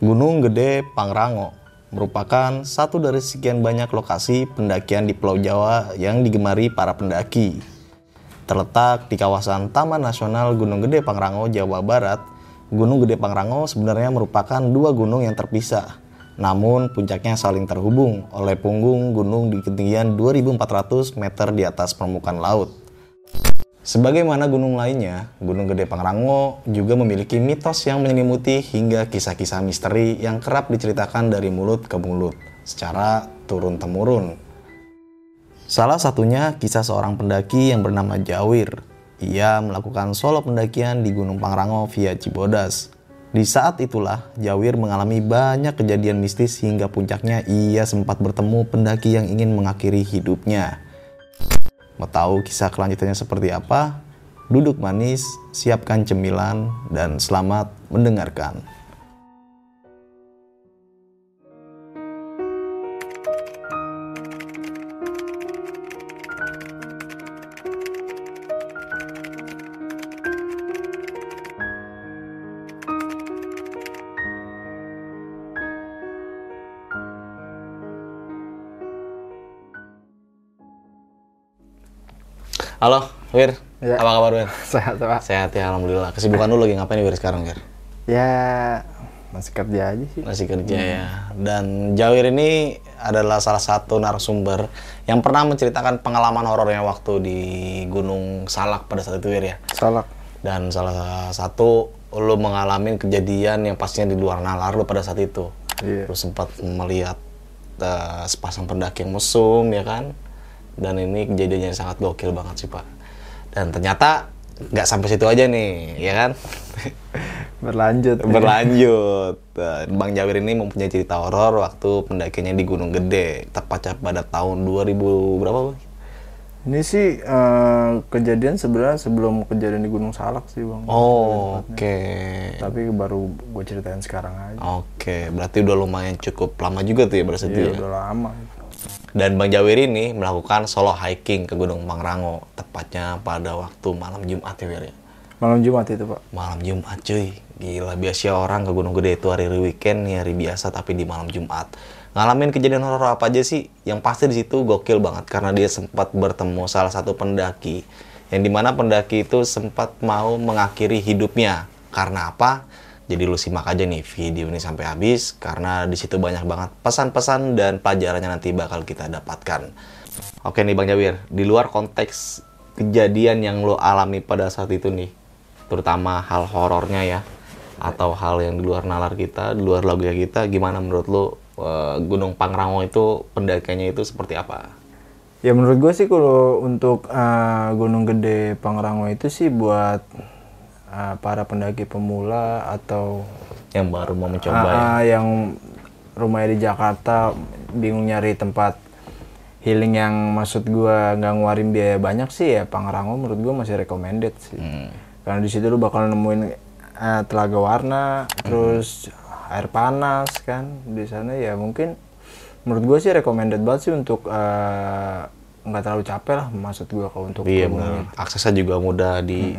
Gunung Gede Pangrango merupakan satu dari sekian banyak lokasi pendakian di Pulau Jawa yang digemari para pendaki. Terletak di kawasan Taman Nasional Gunung Gede Pangrango, Jawa Barat, Gunung Gede Pangrango sebenarnya merupakan dua gunung yang terpisah. Namun puncaknya saling terhubung oleh punggung gunung di ketinggian 2400 meter di atas permukaan laut. Sebagaimana gunung lainnya, Gunung Gede Pangrango juga memiliki mitos yang menyelimuti hingga kisah-kisah misteri yang kerap diceritakan dari mulut ke mulut secara turun-temurun. Salah satunya kisah seorang pendaki yang bernama Jawir. Ia melakukan solo pendakian di Gunung Pangrango via Cibodas. Di saat itulah, Jawir mengalami banyak kejadian mistis hingga puncaknya ia sempat bertemu pendaki yang ingin mengakhiri hidupnya. Mau tahu kisah kelanjutannya seperti apa? Duduk manis, siapkan cemilan, dan selamat mendengarkan. Halo, Wir. Ya. Apa kabar, Wir? Sehat Pak. Sehat ya, Alhamdulillah. Kesibukan lu lagi ngapain nih, Wir, sekarang, Wir? Ya masih kerja aja sih. Masih kerja ya. Dan Jawir ini adalah salah satu narasumber yang pernah menceritakan pengalaman horornya waktu di Gunung Salak pada saat itu, Wir, ya. Salak. Dan salah satu lu mengalami kejadian yang pastinya di luar nalar lu pada saat itu. Iya. Lu sempat melihat eh, sepasang pendaki yang mesum, ya kan? Dan ini kejadiannya sangat gokil banget sih, Pak. Dan ternyata nggak sampai situ aja nih, ya kan? Berlanjut. Berlanjut. Bang Jawir ini mempunyai cerita horor waktu pendakinya di Gunung Gede, tepatnya pada tahun 2000 berapa, Bang? Ini sih eh, kejadian sebenarnya sebelum kejadian di Gunung Salak sih bang. Oh, oke. Tapi baru gue ceritain sekarang aja. Oke, berarti udah lumayan cukup lama juga tuh ya itu Iya ya? udah lama. Dan Bang Jawir ini melakukan solo hiking ke Gunung Pangrango, tepatnya pada waktu malam Jumat ya, Wir, ya? Malam Jumat itu pak. Malam Jumat cuy, gila biasa orang ke Gunung Gede itu hari weekend nih hari biasa tapi di malam Jumat. Ngalamin kejadian horor apa aja sih? Yang pasti di situ gokil banget karena dia sempat bertemu salah satu pendaki yang di mana pendaki itu sempat mau mengakhiri hidupnya. Karena apa? Jadi lu simak aja nih video ini sampai habis karena di situ banyak banget pesan-pesan dan pelajarannya nanti bakal kita dapatkan. Oke nih Bang Jawir, di luar konteks kejadian yang lo alami pada saat itu nih, terutama hal horornya ya, atau hal yang di luar nalar kita, di luar logika kita, gimana menurut lo eh, Gunung Pangrango itu pendakiannya itu seperti apa? Ya menurut gue sih kalau untuk eh, Gunung Gede Pangrango itu sih buat eh, para pendaki pemula atau Yang baru mau mencoba ya? Ah, yang rumahnya di Jakarta bingung nyari tempat healing yang maksud gua nggak ngeluarin biaya banyak sih ya Pangrango menurut gua masih recommended sih Hmm. karena di situ lu bakal nemuin eh, telaga warna terus air panas kan di sana ya mungkin menurut gua sih recommended banget sih untuk eh, nggak terlalu capek lah maksud gua kalau untuk Iya benar. Aksesnya juga mudah di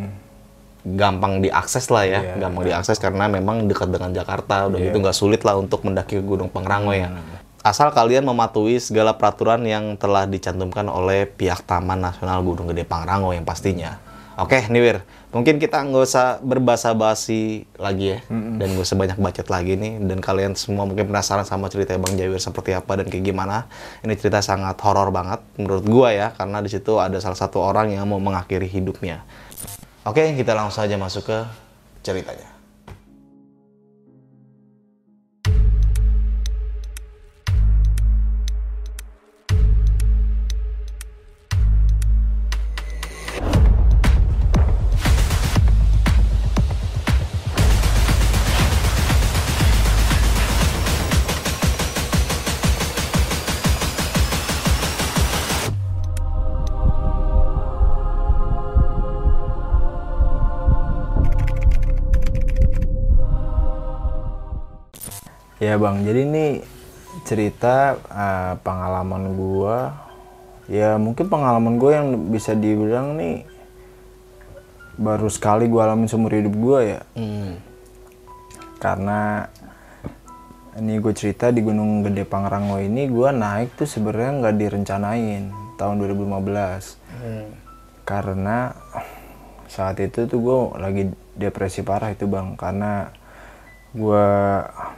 gampang diakses lah ya, Iya, gampang diakses karena memang dekat dengan Jakarta, udah gitu nggak sulit lah untuk mendaki Gunung Pangrango ya. Asal kalian mematuhi segala peraturan yang telah dicantumkan oleh pihak Taman Nasional Gunung Gede Pangrango yang pastinya. Oke, Niwir, mungkin kita nggak usah berbahasa basi lagi ya, dan nggak usah banyak bacot lagi nih. Dan kalian semua mungkin penasaran sama cerita Bang Jawir seperti apa dan kayak gimana. Ini cerita sangat horor banget menurut gua ya, karena di situ ada salah satu orang yang mau mengakhiri hidupnya. Oke, kita langsung saja masuk ke ceritanya. Ya bang, jadi ini cerita eh, pengalaman gua. Ya mungkin pengalaman gue yang bisa dibilang nih baru sekali gua alamin seumur hidup gua ya. Hmm. Karena ini gue cerita di Gunung Gede Pangrango ini gue naik tuh sebenarnya nggak direncanain tahun 2015 karena saat itu tuh gue lagi depresi parah itu bang karena gue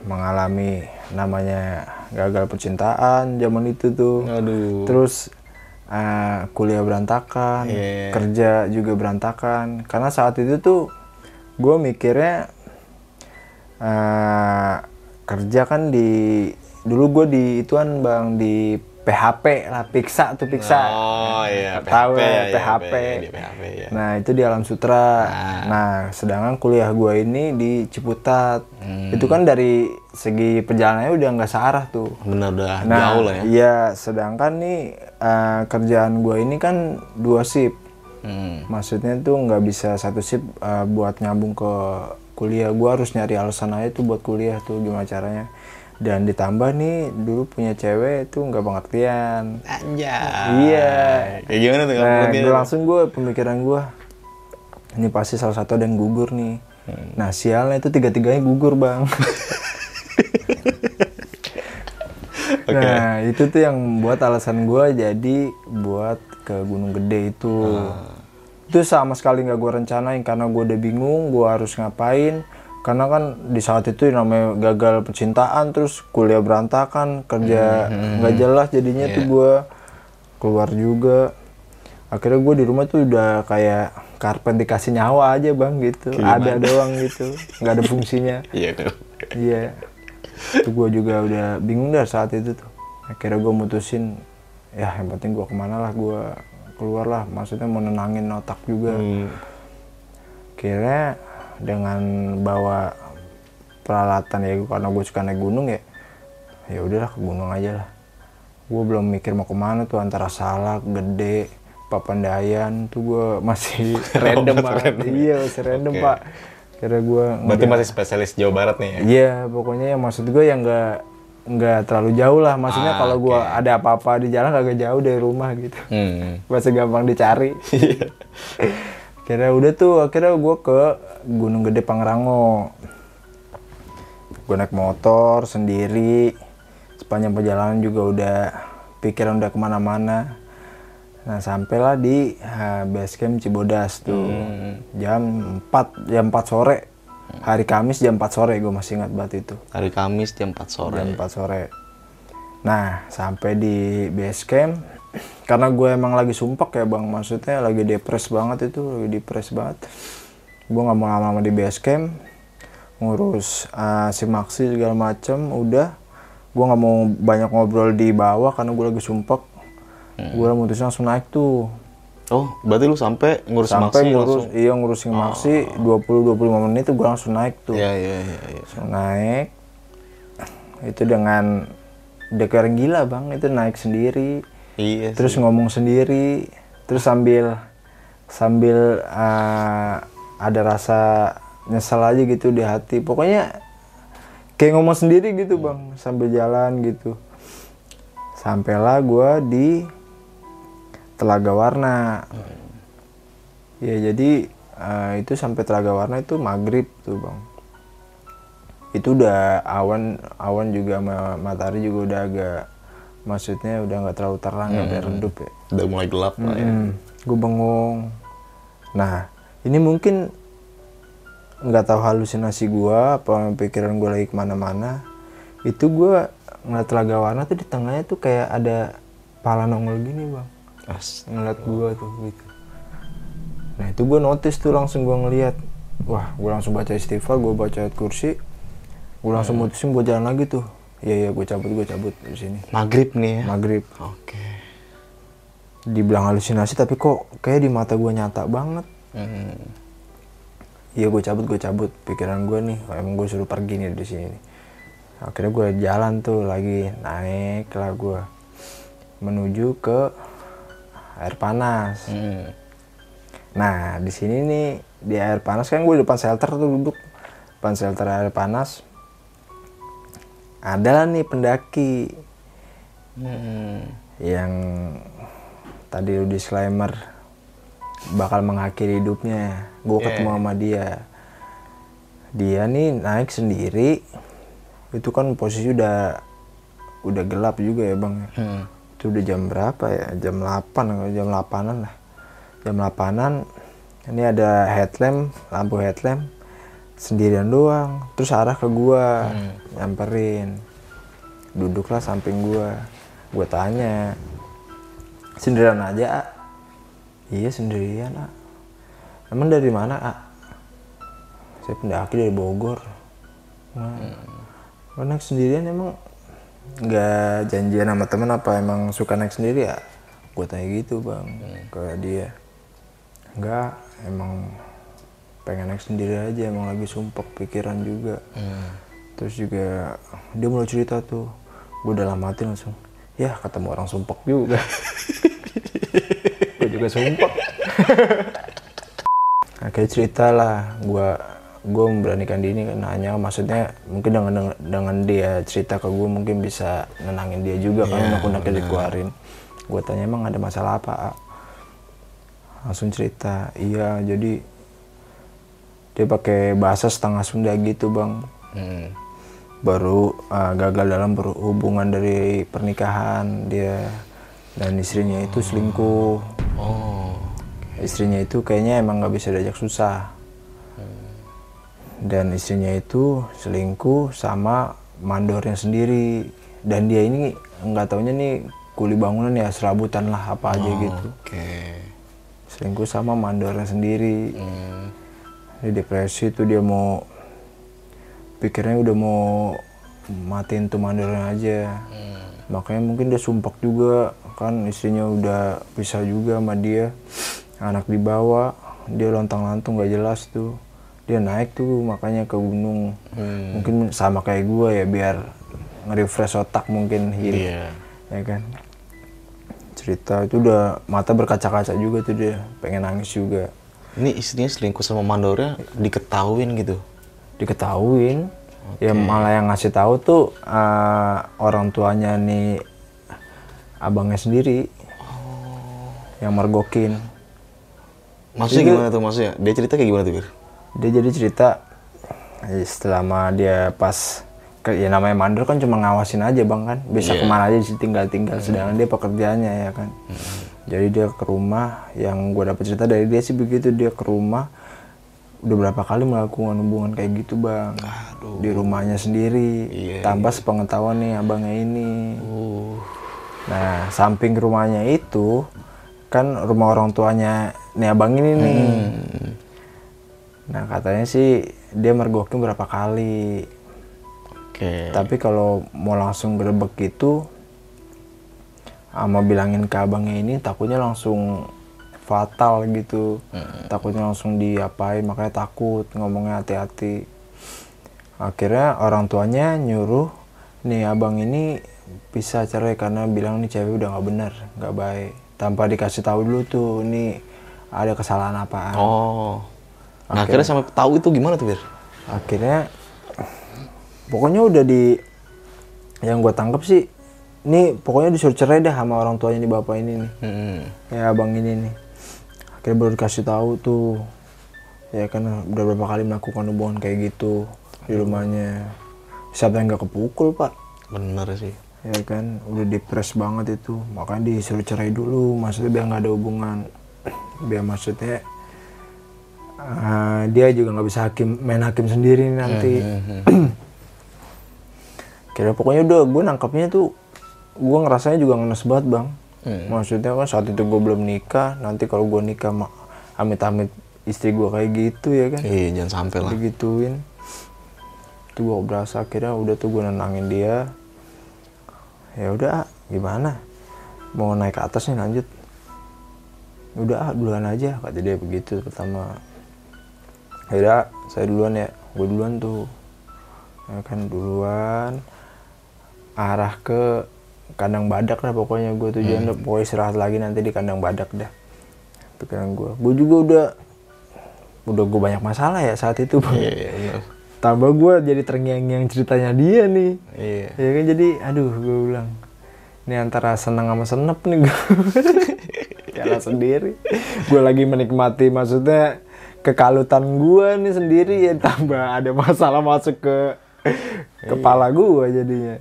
mengalami namanya gagal percintaan zaman itu tuh Aduh. terus eh, kuliah berantakan Iya. kerja juga berantakan karena saat itu tuh gue mikirnya eh, kerja kan di dulu gue di ituan bang di PHP lah Piksa tuh Piksa Oh iya, Tahu PHP ya, ya, PHP. ya, di PHP ya. Nah itu di Alam Sutra. Nah sedangkan kuliah gue ini di Ciputat. Hmm. Itu kan dari segi perjalanannya udah nggak searah tuh. Bener udah Nah jauh lah ya. iya sedangkan nih eh, kerjaan gue ini kan dua shift. Hmm. Maksudnya tuh nggak bisa satu shift eh, buat nyambung ke kuliah. Gue harus nyari alasan aja tuh buat kuliah tuh gimana caranya. Dan ditambah nih dulu punya cewek tuh nggak pengertian. Anjay. Iya. Kayak gimana tuh? Nah, gue langsung gue pemikiran gue ini pasti salah satu ada yang gugur nih. Hmm. Nah sialnya itu tiga-tiganya gugur bang. Nah itu tuh yang buat alasan gue jadi buat ke Gunung Gede itu. Ah. Itu sama sekali nggak gue rencanain karena gue udah bingung gue harus ngapain. Karena kan di saat itu namanya gagal percintaan terus kuliah berantakan kerja Hmm, nggak jelas jadinya Iya. tuh gue keluar juga. Akhirnya gue di rumah tuh udah kayak karpet dikasih nyawa aja bang gitu. Ada doang gitu, nggak ada fungsinya. Iya kan. Iya. Itu gue juga udah bingung dah saat itu tuh. Akhirnya gue mutusin, ya yang penting gue ke mana lah gue keluar lah. Maksudnya mau nenangin otak juga. Hmm. Akhirnya dengan bawa peralatan ya karena gue suka naik gunung ya, ya udahlah ke gunung aja lah. Gue belum mikir mau ke mana tuh antara Salak, Gede, Papandayan tuh gue masih random banget. Iya masih random Oke. pak. Kira gue Berarti masih spesialis Jawa Barat nih ya? Iya, pokoknya yang maksud gue yang nggak nggak terlalu jauh lah. Maksudnya Ah, kalau gue ada apa-apa di jalan agak jauh dari rumah gitu. Hmm. Masih gampang dicari. Iya. Kira udah tuh, akhirnya gue ke Gunung Gede Pangrango. Gue naik motor sendiri. Sepanjang perjalanan juga udah pikiran udah ke mana-mana. Nah sampailah di uh, base camp Cibodas tuh jam 4 jam 4 sore hari Kamis jam 4 sore gue masih ingat banget itu Hari Kamis jam 4 sore. jam 4 sore. Nah, sampai di base camp karena gue emang lagi sumpek ya bang, maksudnya lagi depres banget itu, lagi depres banget. Gue nggak mau lama-lama di base camp, ngurus uh, si Maxi segala macem, udah. Gue nggak mau banyak ngobrol di bawah karena gue lagi sumpek. Gue mutusin langsung naik tuh, Oh, berarti lu sampai ngurus sampai maksi ngurus, langsung? iya ngurusin Maxi 20-25 menit tuh gue langsung naik tuh. Iya, iya, iya. Langsung naik itu dengan orang gila bang itu naik sendiri Iya. terus ngomong sendiri terus sambil sambil uh, ada rasa nyesel aja gitu di hati. Pokoknya kayak ngomong sendiri gitu bang sambil jalan gitu. Sampailah gua di Telaga Warna. Ya jadi uh, itu sampai Telaga Warna itu maghrib tuh bang. Itu udah awan awan juga ma- matahari juga udah agak maksudnya udah nggak terlalu terang udah redup ya. Udah mulai gelap lah ya. gue bengong. Nah ini mungkin nggak tahu halusinasi gue apa pikiran gue lagi ke mana-mana. Itu gue ngeliat telaga warna tuh di tengahnya tuh kayak ada pala nongol gini bang. As- ngeliat gue tuh gitu. Nah itu gue notice tuh langsung gue ngeliat. Wah gue langsung baca istighfar gue baca ayat kursi. Gue langsung mutusin gue jalan lagi tuh. Iya iya gue cabut gue cabut di sini. Maghrib nih ya. maghrib. Oke. dibilang halusinasi tapi kok kayak di mata gue nyata banget Hmm. iya gue cabut gue cabut pikiran gue nih oh, emang gue suruh pergi nih di sini nih. akhirnya gue jalan tuh lagi naik lah gue menuju ke air panas Hmm. nah di sini nih di air panas kan gue depan shelter tuh duduk depan shelter air panas ada nih pendaki Hmm. yang tadi lu disclaimer bakal mengakhiri hidupnya. Gue Yeah. ketemu sama dia. Dia nih naik sendiri. Itu kan posisi udah udah gelap juga ya bang Hmm. itu udah jam berapa ya? Jam 8 atau jam 8an lah. Jam 8an ini ada headlamp lampu headlamp. Sendirian doang. Terus arah ke gua. Nyamperin. Duduklah samping gua. Gua tanya sendirian aja ah iya sendirian ah emang dari mana ah saya pendaki dari Bogor. Nah, Lo naik sendirian emang nggak janjian sama temen apa emang suka naik sendiri ya gue tanya gitu bang ke dia. Nggak emang pengen naik sendiri aja emang lagi sumpek pikiran juga. Hmm. terus juga dia mulai cerita tuh gue dalam hati langsung ya ketemu orang sumpek juga gue juga kayak cerita lah. Gue gue memberanikan diri kan nanya. Maksudnya mungkin dengan dengan dia cerita ke gue mungkin bisa nenangin dia juga kan Iya, aku unek dikeluarin. Gue tanya emang ada masalah apa A?" langsung cerita iya jadi dia pakai bahasa setengah Sunda gitu bang. Hmm. baru uh, gagal dalam berhubungan dari pernikahan dia dan istrinya itu selingkuh Oh. istrinya itu kayaknya emang nggak bisa diajak susah dan istrinya itu selingkuh sama mandornya sendiri dan dia ini nggak taunya nih kuli bangunan ya serabutan lah apa aja gitu Oke. selingkuh sama mandornya sendiri Hmm. dia depresi tuh dia mau pikirnya udah mau matiin tuh mandornya aja Hmm. makanya mungkin dia sumpah juga kan istrinya udah pisah juga sama dia. Anak dibawa dia lontang lantung gak jelas tuh. Dia naik tuh makanya ke gunung. Hmm. mungkin sama kayak gue ya biar nge-refresh otak mungkin heal Iya. ya kan? Cerita itu udah mata berkaca-kaca juga tuh dia pengen nangis juga. Ini istrinya selingkuh sama mandornya diketahuin gitu. diketahuin. Ya malah yang ngasih tahu tuh eh, orang tuanya nih abangnya sendiri yang mergokin Maksudnya gimana tuh? Maksudnya? Dia cerita kayak gimana tuh, Bir? dia jadi cerita selama dia pas ya namanya mandor kan cuma ngawasin aja bang kan. Bisa ke mana aja sih tinggal tinggal sedangkan dia pekerjaannya ya kan. Jadi dia ke rumah yang gue dapet cerita dari dia sih begitu dia ke rumah udah berapa kali melakukan hubungan kayak gitu bang. Di rumahnya sendiri Iya, tanpa sepengetahuan nih abangnya ini. Uh. Nah samping rumahnya itu kan rumah orang tuanya nih abang ini nih Hmm. Nah katanya sih dia mergokin berapa kali. Oke. Tapi kalau mau langsung gerebek gitu, sama bilangin ke abangnya ini takutnya langsung fatal gitu. Takutnya langsung diapain, makanya takut ngomongnya hati-hati. Akhirnya orang tuanya nyuruh nih abang ini bisa cerai karena bilang nih cewek udah nggak bener, nggak baik. Tanpa dikasih tahu dulu tuh nih ada kesalahan apaan. Oh. Nah, akhirnya sampai tahu itu gimana tuh, Bir? akhirnya pokoknya udah di yang gue tangkap sih ini pokoknya disuruh cerai dah sama orang tuanya di bapak ini nih Hmm. ya abang ini nih akhirnya baru dikasih tahu tuh ya kan udah berapa kali melakukan hubungan kayak gitu di rumahnya siapa yang nggak kepukul pak Bener sih. Ya kan udah depres banget itu. Makanya disuruh cerai dulu maksudnya biar nggak ada hubungan. Biar maksudnya eh, dia juga nggak bisa hakim main hakim sendiri nanti. Kira pokoknya udah gue nangkapnya tuh gue ngerasanya juga ngenes banget bang. Maksudnya kan saat itu gue belum nikah nanti kalau gue nikah ma- amit-amit istri gue kayak gitu ya kan? Iya, jangan sampai lah. digituin. Tuh gue berasa akhirnya udah tuh gue nenangin dia ya udah ah, gimana? Mau naik ke atas nih lanjut. Udah ah, duluan aja kata dia begitu pertama. Ya udah saya duluan ya. Gue duluan tuh. Ya kan duluan. Arah ke kandang badak lah pokoknya gue tujuan Hmm. pokoknya istirahat lagi nanti di kandang badak dah. Pikiran gue gue juga udah udah gue banyak masalah ya saat itu Bang. Iya, iya, bener. Tambah gue jadi terngiang-ngiang ceritanya dia nih. Iya. ya kan? Jadi aduh gue bilang ini antara senang sama senep nih gue jalan sendiri. Gue lagi menikmati maksudnya kekalutan gue nih sendiri ya tambah ada masalah masuk ke kepala gua jadinya.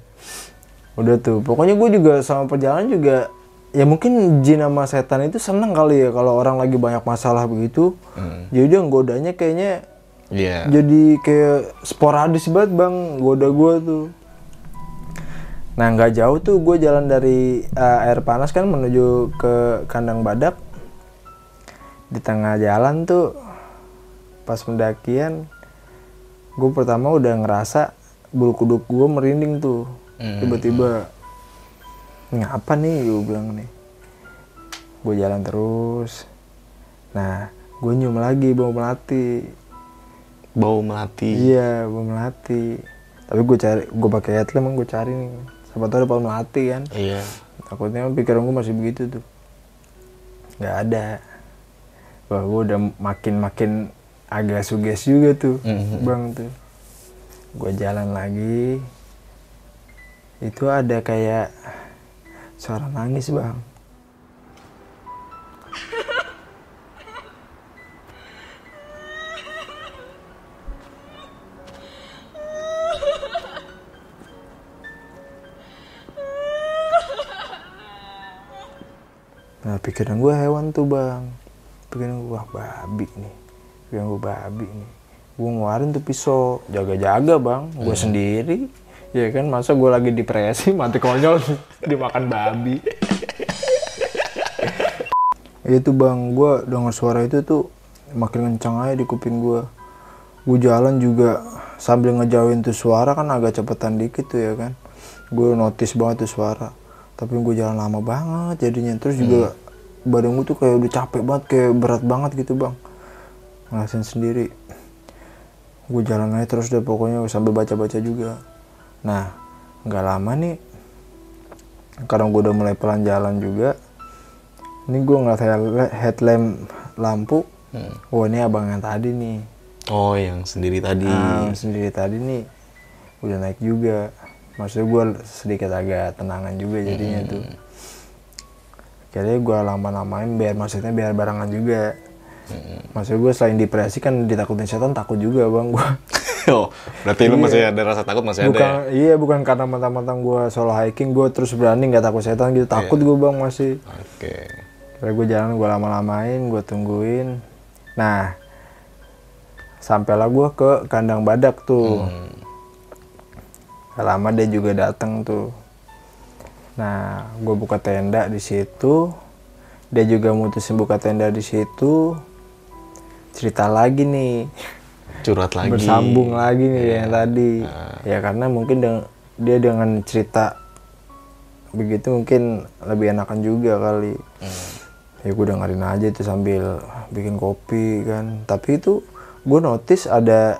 Udah tuh pokoknya gue juga sama perjalanan juga ya mungkin jin sama setan itu seneng kali ya kalau orang lagi banyak masalah begitu. Jadi dia godanya kayaknya Iya. jadi kayak sporadis banget bang. Goda gue tuh. Nah nggak jauh tuh gue jalan dari eh, air panas kan menuju ke kandang badak di tengah jalan tuh pas pendakian gue pertama udah ngerasa bulu kuduk gue merinding tuh. Hmm. tiba-tiba ini apa nih? gue bilang nih. Gue jalan terus. Nah gue nyium lagi bau melati Bau melati. Iya, bau melati. Tapi gue cari, gue pakai headlamp emang gue cari nih. Siapa tahu ada pohon melati kan. Iya. Takutnya pikiran gue masih begitu tuh. Gak ada. Wah, gue udah makin-makin agak suges juga tuh, Mhm. bang tuh. Gue jalan lagi. Itu ada kayak suara nangis bang. Nah pikiran gue hewan tuh bang. Pikiran gue wah babi nih. Pikiran gue babi nih. Gue ngeluarin tuh pisau. Jaga-jaga bang. Gue sendiri. Ya kan? Masa gue lagi depresi Mati konyol Dimakan babi. Itu bang. Gue dengar suara itu tuh Makin kencang aja di kuping gue Gue jalan juga Sambil ngejauhin tuh suara kan agak cepetan dikit tuh ya kan? Gue notice banget tuh suara. Tapi gue jalan lama banget jadinya. Terus juga badan gue tuh kayak udah capek banget Kayak berat banget gitu bang. Ngerasain sendiri. Gue jalan aja terus deh pokoknya sambil baca-baca juga. Nah nggak lama nih Kadang gue udah mulai pelan jalan juga Ini gue ngeliat headla- headlamp lampu. Hmm. Wah ini abang yang tadi nih. Oh, yang sendiri tadi. Ah, sendiri tadi nih. Udah naik juga. Maksudnya gue sedikit agak tenangan juga jadinya tuh kayaknya gue lama-lamain biar maksudnya biar barengan juga. Maksud gue selain depresi kan ditakutin setan takut juga bang gue oh, berarti lu masih ada rasa takut masih ada bukan ya? iya bukan karena mentang-mentang gue solo hiking gue terus berani nggak takut setan gitu. Takut gue bang masih. Oke. Terus gue jalan gue lama-lamain gue tungguin. Nah sampailah gue ke kandang badak tuh. Hmm. Lama dia juga datang tuh. Nah, gue buka tenda di situ. Dia juga mutusin buka tenda di situ. Cerita lagi nih, Curhat lagi. bersambung lagi nih yang tadi. Ah. Ya karena mungkin deng- dia dengan cerita begitu mungkin lebih enakan juga kali. Hmm. Ya gue dengerin aja itu sambil bikin kopi kan. Tapi itu gue notice ada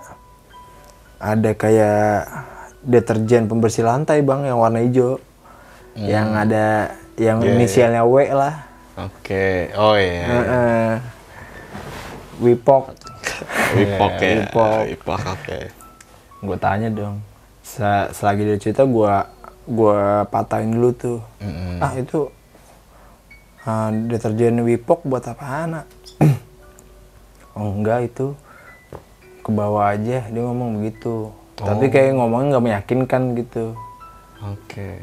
ada kayak deterjen pembersih lantai bang yang warna hijau yang ada yang Hmm. Iya, inisialnya W lah Oke. Oh iya. Heeh. Wipok Wipok ya. Wipok. Wipok, oke. gue tanya dong Se- selagi dia cerita gue gua patahin dulu tuh Mm-mm. ah itu ah, deterjen Wipok buat apa anak oh enggak itu ke bawah aja dia ngomong begitu tapi kayak ngomongnya nggak meyakinkan gitu Oke.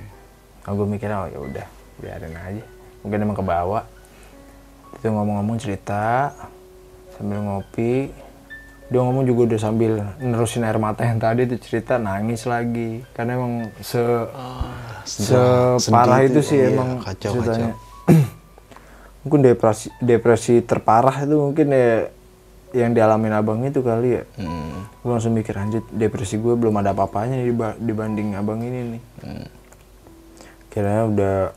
Nah, gue mikirnya oh ya udah biarin aja. Mungkin emang ke bawah itu ngomong-ngomong cerita sambil ngopi. Dia ngomong juga udah sambil nerusin air mata yang tadi itu cerita nangis lagi. Karena emang se separah sedih itu. tuh. sih Iya, emang kacau, ceritanya. mungkin depresi depresi terparah itu mungkin ya yang dialamin abang itu kali ya. Hmm. gue langsung mikir anjir depresi gue belum ada apa-apanya dibanding abang ini nih. Hmm. Kira udah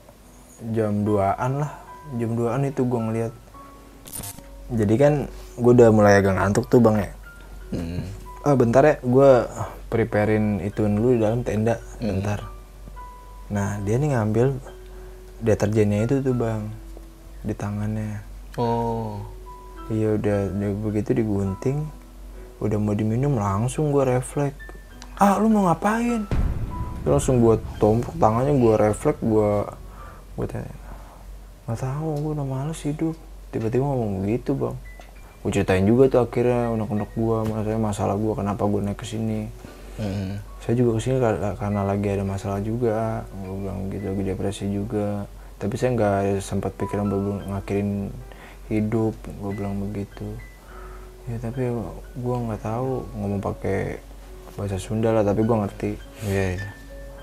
jam 2an lah. Jam 2an itu gue ngeliat. Jadi kan gue udah mulai agak ngantuk tuh bang ya. Hmm. ah bentar ya. Gue preparein itu dulu di dalam tenda. Bentar. Nah dia nih ngambil deterjennya itu tuh bang di tangannya. Oh. iya udah, udah begitu digunting udah mau diminum langsung gue refleks. Ah lu mau ngapain Dia langsung gue tompok tangannya gue refleks gue gue tanya nggak tahu gue udah males hidup. Tiba-tiba ngomong begitu bang. Gue ceritain juga tuh akhirnya unek-unek gue maksudnya masalah gue kenapa gue naik ke sini. Hmm. saya juga ke sini kar- karena lagi ada masalah juga. Gue bilang gitu lagi depresi juga. Tapi saya nggak sempat pikiran belum ngakhirin hidup gue bilang begitu. Ya tapi gue nggak tahu ngomong pakai bahasa Sunda lah tapi gue ngerti. Iya, iya.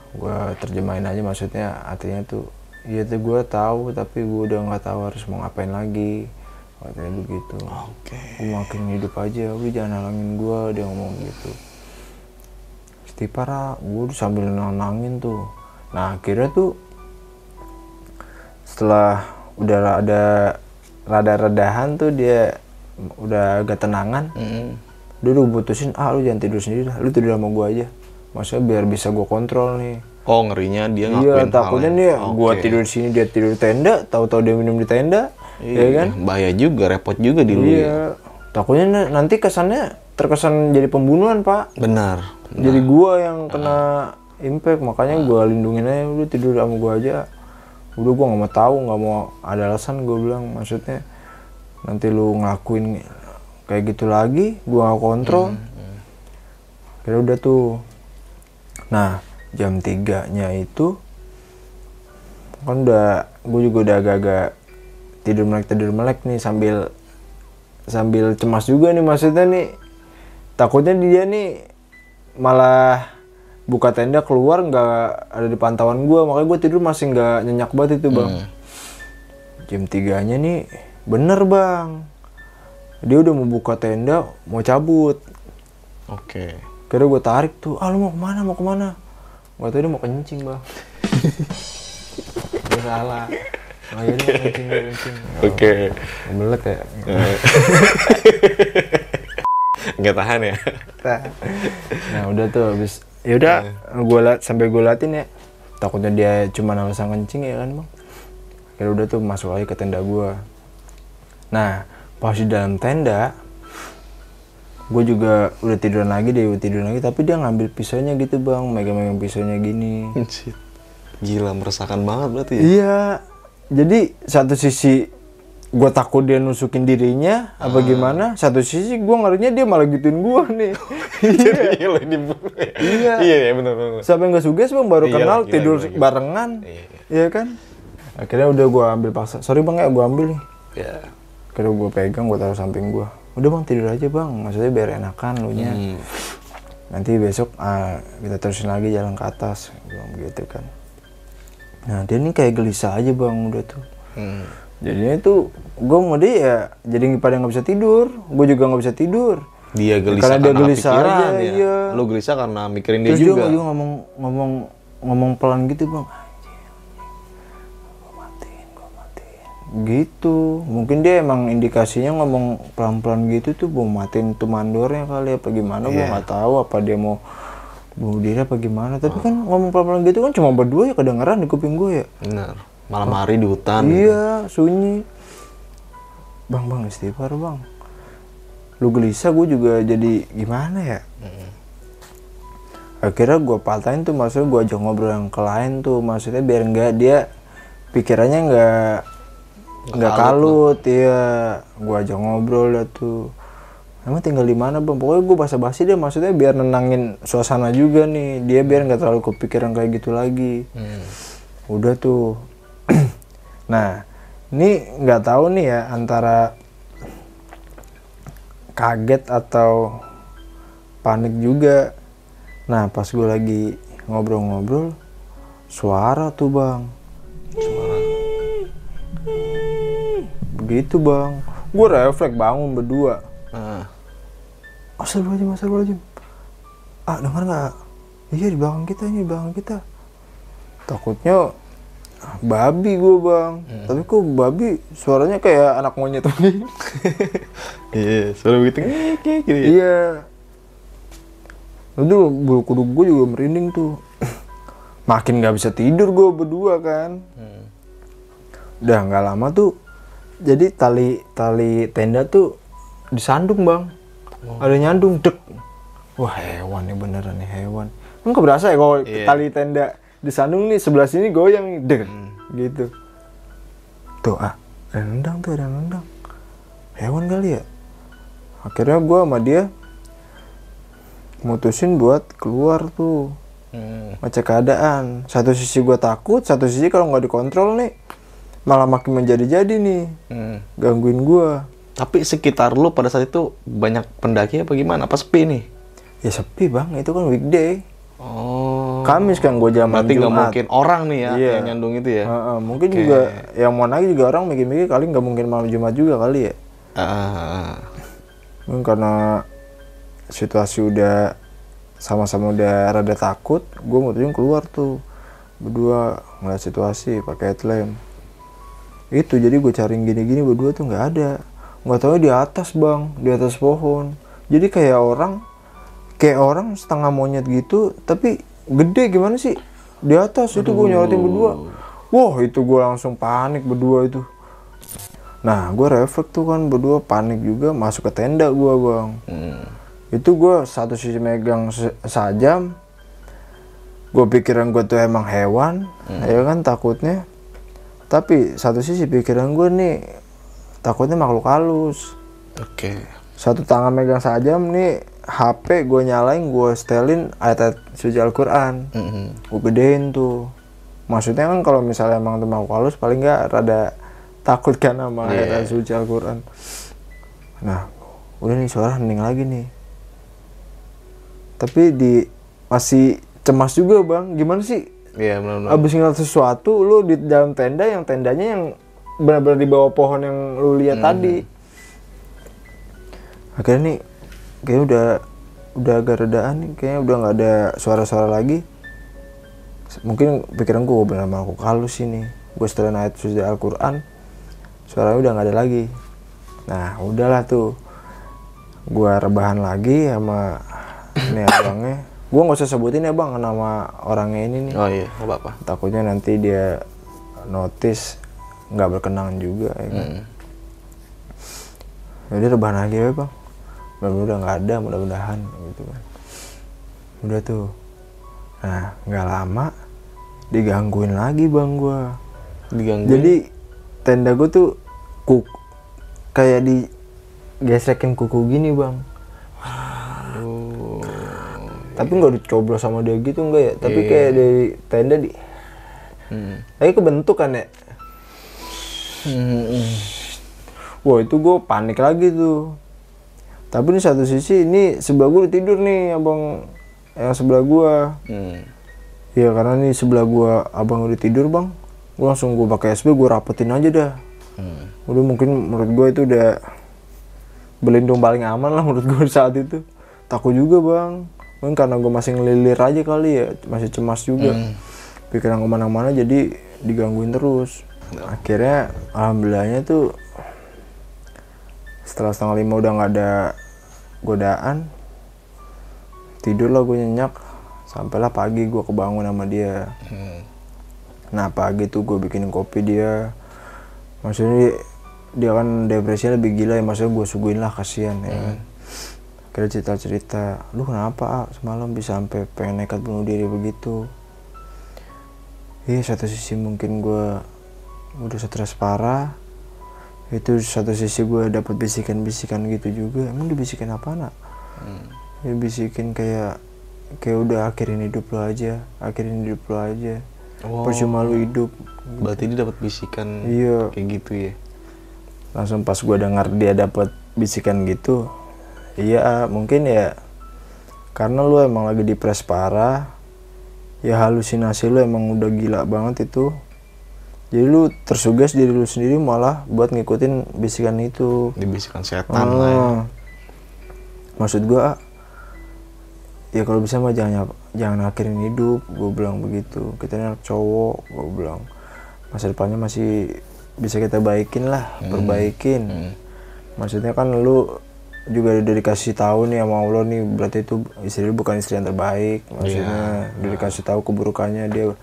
Gue terjemahin aja maksudnya artinya tuh iya tuh gue tahu tapi gue udah nggak tahu harus mau ngapain lagi. Katanya begitu. Oke. gue makin hidup aja udah jangan halangin gue dia ngomong gitu. Stipara gue sambil nenangin tuh. Nah akhirnya tuh setelah udah ada rada-redahan tuh dia udah agak tenangan. Mm. dia udah putusin ah lu jangan tidur sendiri dah lu tidur sama gue aja maksudnya biar bisa gue kontrol nih Oh ngerinya dia Iya, ngakuin takutnya hal nih yang- gua Oke. tidur di sini dia tidur di tenda, tahu-tahu dia minum di tenda, Iya, ya kan? Bahaya juga, repot juga di lu. ya. Iya. Takutnya na- nanti kesannya terkesan jadi pembunuhan, Pak. Benar. Jadi gua yang kena impact, makanya gua lindungin aja udah tidur sama gua aja. Udah gua nggak mau tahu, nggak mau ada alasan gua bilang maksudnya nanti lu ngelakuin kayak gitu lagi, gua nggak kontrol. Kira udah tuh. Nah, jam 3-nya itu kan udah gue juga udah agak-agak tidur melek tidur melek nih sambil sambil cemas juga nih maksudnya nih. Takutnya dia nih malah buka tenda keluar nggak ada di pantauan gue makanya gue tidur masih nggak nyenyak banget itu bang. Jam tiganya nih bener bang. Dia udah mau buka tenda mau cabut. Oke. Kira gue tarik tuh ah lu mau ke mana mau ke mana? Gak tau dia mau kencing bang. Gue salah. Oh iya dia mau kencing dia kencing. Oke. Belet ya? Nggak tahan ya. nah udah tuh habis. Ya udah gue lat sampai gue latin ya. Takutnya dia cuma alasan kencing ya kan bang? Kira udah tuh masuk lagi ke tenda gue nah pas di dalam tenda gue juga udah tiduran lagi dia udah tiduran lagi tapi dia ngambil pisaunya gitu bang megang-megang pisaunya gini Shit. Gila meresahkan banget berarti ya. Iya, jadi satu sisi gue takut dia nusukin dirinya Ah. apa gimana, satu sisi gue ngerinya dia malah gituin gue nih. Iya, lo dibunuh ya. Iya. Iya, iya benar benar. Siapa yang gak suges bang baru Iya, kenal gila, tidur gila, gila. barengan, Iya, iya. iya kan? Akhirnya udah gue ambil paksa, sorry bang ya gue ambil nih. Ya. Akhirnya gue pegang, gue taruh samping gue. Udah bang tidur aja bang, maksudnya biar enakan lu nya. Hmm. Nanti besok ah, kita terusin lagi jalan ke atas, gue bilang begitu kan. Nah dia ini kayak gelisah aja bang udah tuh. Hmm. jadinya itu gue mau dia ya jadi pada nggak bisa tidur gue juga nggak bisa tidur Dia gelisah Karena dia karena gelisah pikiran aja, ya. iya. Lo gelisah karena mikirin dia terus dia juga. juga ngomong ngomong ngomong pelan gitu bang gitu mungkin dia emang indikasinya ngomong pelan pelan gitu tuh mau matiin tuh mandornya kali apa gimana gue Iya. nggak tahu apa dia mau bunuh diri apa gimana tapi kan ngomong pelan pelan gitu kan cuma berdua ya kedengeran di kuping gue ya Benar. Malam hari di hutan. Iya, sunyi. Bang, bang, istighfar bang. Lu gelisah, gue juga jadi gimana ya? Akhirnya gue patahin tuh, maksudnya gue ajak ngobrol yang ke lain tuh, maksudnya biar nggak dia pikirannya nggak nggak kalut, ya. Gue ajak ngobrol dah tuh. Emang tinggal di mana bang? Pokoknya gue basa-basi deh, maksudnya biar nenangin suasana juga nih. Dia biar nggak terlalu kepikiran kayak gitu lagi Hmm. udah tuh nah ini nggak tahu nih ya antara kaget atau panik juga nah pas gue lagi ngobrol-ngobrol suara tuh bang begitu bang gue refleks bangun berdua Nah. Astagfirullahaladzim, astagfirullahaladzim. Ah, dengar nggak? Iya di belakang kita ini, di belakang kita. Takutnya babi gue bang. Tapi kok babi suaranya kayak anak monyet begini. Iya, suara begitu ngek gitu ya. iya. Itu bulu kuduk gue juga merinding tuh. Makin nggak bisa tidur gue berdua kan. Hmm. Udah nggak lama tuh. Jadi tali tali tenda tuh disandung bang. Ada nyandung dek. Wah hewan nih beneran nih hewan. Emang keberasa ya kalau Iya. tali tenda disandung nih sebelah sini goyang dek. Gitu. Tuh ah ada nendang tuh ada nendang. Hewan kali ya. Akhirnya gua sama dia mutusin buat keluar tuh Hmm. ngecek keadaan satu sisi gue takut satu sisi kalau nggak dikontrol nih malah makin menjadi-jadi nih Hmm. gangguin gue Tapi sekitar lu pada saat itu banyak pendaki apa gimana? Apa sepi nih? ya sepi bang itu kan weekday Oh. Kamis kan gue jam Berarti nggak mungkin orang nih ya Iya. yang nyandung itu ya? Heeh, mungkin juga yang mau naik juga orang mikir-mikir kali nggak mungkin malam Jumat juga kali ya Ah. mungkin karena situasi udah sama-sama udah rada takut gue mutusin keluar tuh berdua ngeliat situasi pakai headlamp itu jadi gue cari gini-gini berdua tuh nggak ada. Nggak tahu di atas bang di atas pohon. Jadi kayak orang kayak orang setengah monyet gitu tapi gede gimana sih? Di atas itu gue nyorotin berdua. Wah itu gue langsung panik berdua itu. Nah gue refleks tuh kan berdua panik juga masuk ke tenda gue bang. Hmm. itu gue satu sisi megang sajam. Gue pikiran gue tuh emang hewan ya kan takutnya tapi satu sisi pikiran gue nih takutnya makhluk halus. Oke. satu tangan megang sajam nih HP gue nyalain gue setelin ayat-ayat suci Al-Quran. Hmm. gue gedein tuh. Maksudnya kan kalau misalnya emang tuh makhluk halus paling nggak rada takut kan sama Iya. ayat suci Al-Quran. Nah udah nih suara hening lagi nih. Tapi di masih cemas juga bang. Gimana sih Iya benar-benar. abis ngeliat sesuatu lu di dalam tenda yang tendanya yang benar-benar di bawah pohon yang lu lihat tadi. Akhirnya nih kayaknya udah udah agak redaan nih kayaknya udah nggak ada suara-suara lagi. Mungkin pikiran gue benar makhluk halus ini gue setelah ayat suci Al-Quran suaranya udah nggak ada lagi. Nah udahlah tuh. Gue rebahan lagi sama ini abangnya gue nggak usah sebutin ya bang nama orangnya ini nih Oh iya, nggak apa-apa. takutnya nanti dia notice nggak berkenan juga ya kan Hmm. jadi rebahan lagi ya bang mudah udah nggak ada mudah-mudahan gitu kan udah tuh nah nggak lama digangguin lagi bang gua Digangguin. jadi tenda gua tuh kuk kayak di gesekin kuku gini bang. Tapi nggak dicoblos sama dia gitu enggak ya tapi kayak dari tenda di Hmm. tapi kebentuk kan ya Hmm. Wah itu gue panik lagi tuh. Tapi di satu sisi ini sebelah gue udah tidur nih abang yang sebelah gue. Hmm. Ya karena nih sebelah gue abang udah tidur bang. Gue langsung gue pakai SB gue rapetin aja dah. Hmm. Udah mungkin menurut gue itu udah berlindung paling aman lah menurut gue saat itu. Takut juga bang. Mungkin karena gue masih ngelilir aja kali ya, masih cemas juga. Pikiran ke mana-mana jadi digangguin terus. Akhirnya alhamdulillahnya tuh setelah setengah lima udah nggak ada godaan tidur lah gue nyenyak sampailah pagi gue kebangun sama dia Hmm. nah pagi tuh gue bikinin kopi dia maksudnya dia, dia kan depresinya lebih gila ya maksudnya gue suguhin lah kasihan ya kan akhirnya cerita cerita lu kenapa ah, semalam bisa sampai pengen nekat bunuh diri begitu iya satu sisi mungkin gue udah stres parah itu satu sisi gue dapat bisikan-bisikan gitu juga emang dibisikin apa nak Hmm. ya bisikin kayak kayak udah akhirin hidup lo aja akhirin hidup lo aja Oh. percuma lu hidup Berarti dia dapat bisikan iya kayak gitu ya. langsung pas gua dengar dia dapat bisikan gitu iya mungkin ya karena lu emang lagi depres parah ya halusinasi lu emang udah gila banget itu jadi lu tersugas diri lu sendiri malah buat ngikutin bisikan itu Dibisikan setan lah ya. Ah. maksud gua ya kalau bisa mah jangan jangan akhirin hidup gue bilang begitu kita ini anak cowok gue bilang masa depannya masih bisa kita baikin lah perbaikin Hmm. maksudnya kan lu juga udah dikasih tahu nih sama Allah nih berarti itu istri lu bukan istri yang terbaik maksudnya udah dikasih tahu keburukannya dia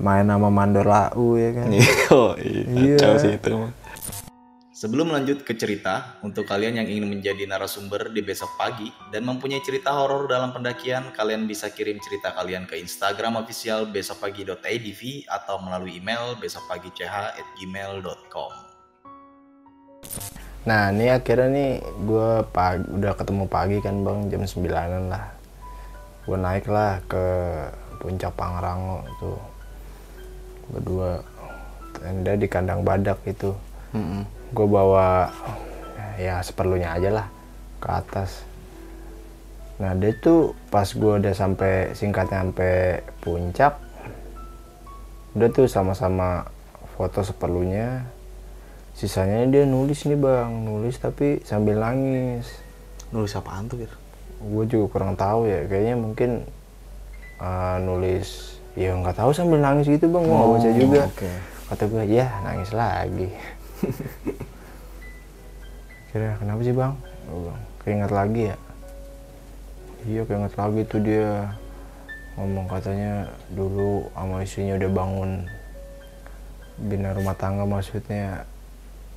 main sama mandor lau ya kan Oh, iya. Iya. Kacau sih itu. Sebelum lanjut ke cerita, untuk kalian yang ingin menjadi narasumber di besok pagi dan mempunyai cerita horor dalam pendakian, kalian bisa kirim cerita kalian ke Instagram official besokpagi.idv atau melalui email besokpagi.ch@gmail.com. Nah ini akhirnya nih gue pagi udah ketemu pagi kan bang jam 9an lah. Gue naik lah ke puncak Pangrango tuh. Berdua tenda di kandang badak itu. Mm-mm. gue bawa ya seperlunya aja lah ke atas. Nah dia tuh pas gue udah sampai singkatnya sampai puncak udah tuh sama-sama foto seperlunya sisanya dia nulis nih bang. Nulis tapi sambil nangis. Nulis apaan tuh, Bir? gue juga kurang tahu ya. Kayaknya mungkin uh, nulis ya nggak tahu sambil nangis gitu bang. Gue nggak baca juga. Oh, oke. kata gue ya nangis lagi. Kira kenapa sih bang? Gue keinget lagi ya. Iya keinget lagi tuh dia. Ngomong katanya dulu sama istrinya udah bangun bina rumah tangga maksudnya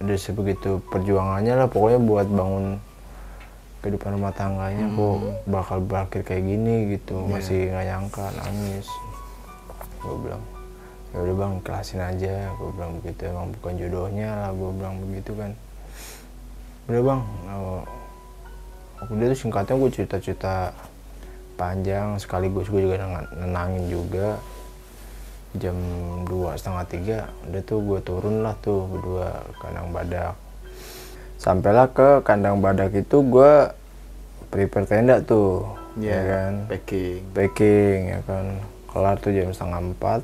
udah sebegitu perjuangannya lah pokoknya buat bangun kehidupan rumah tangganya kok bakal berakhir kayak gini gitu masih nggak nyangka nangis. Gue bilang ya udah bang kelasin aja. Gue bilang begitu emang bukan jodohnya lah gue bilang begitu kan. Udah bang oh, udah tuh singkatnya gue cerita-cerita panjang sekaligus gue juga nenang- nenangin juga jam dua setengah tiga udah tuh gue turun lah tuh berdua kandang badak. Sampailah ke kandang badak itu gue prepare tenda tuh Iya, ya kan? Packing. packing ya kan? Kelar tuh jam setengah empat.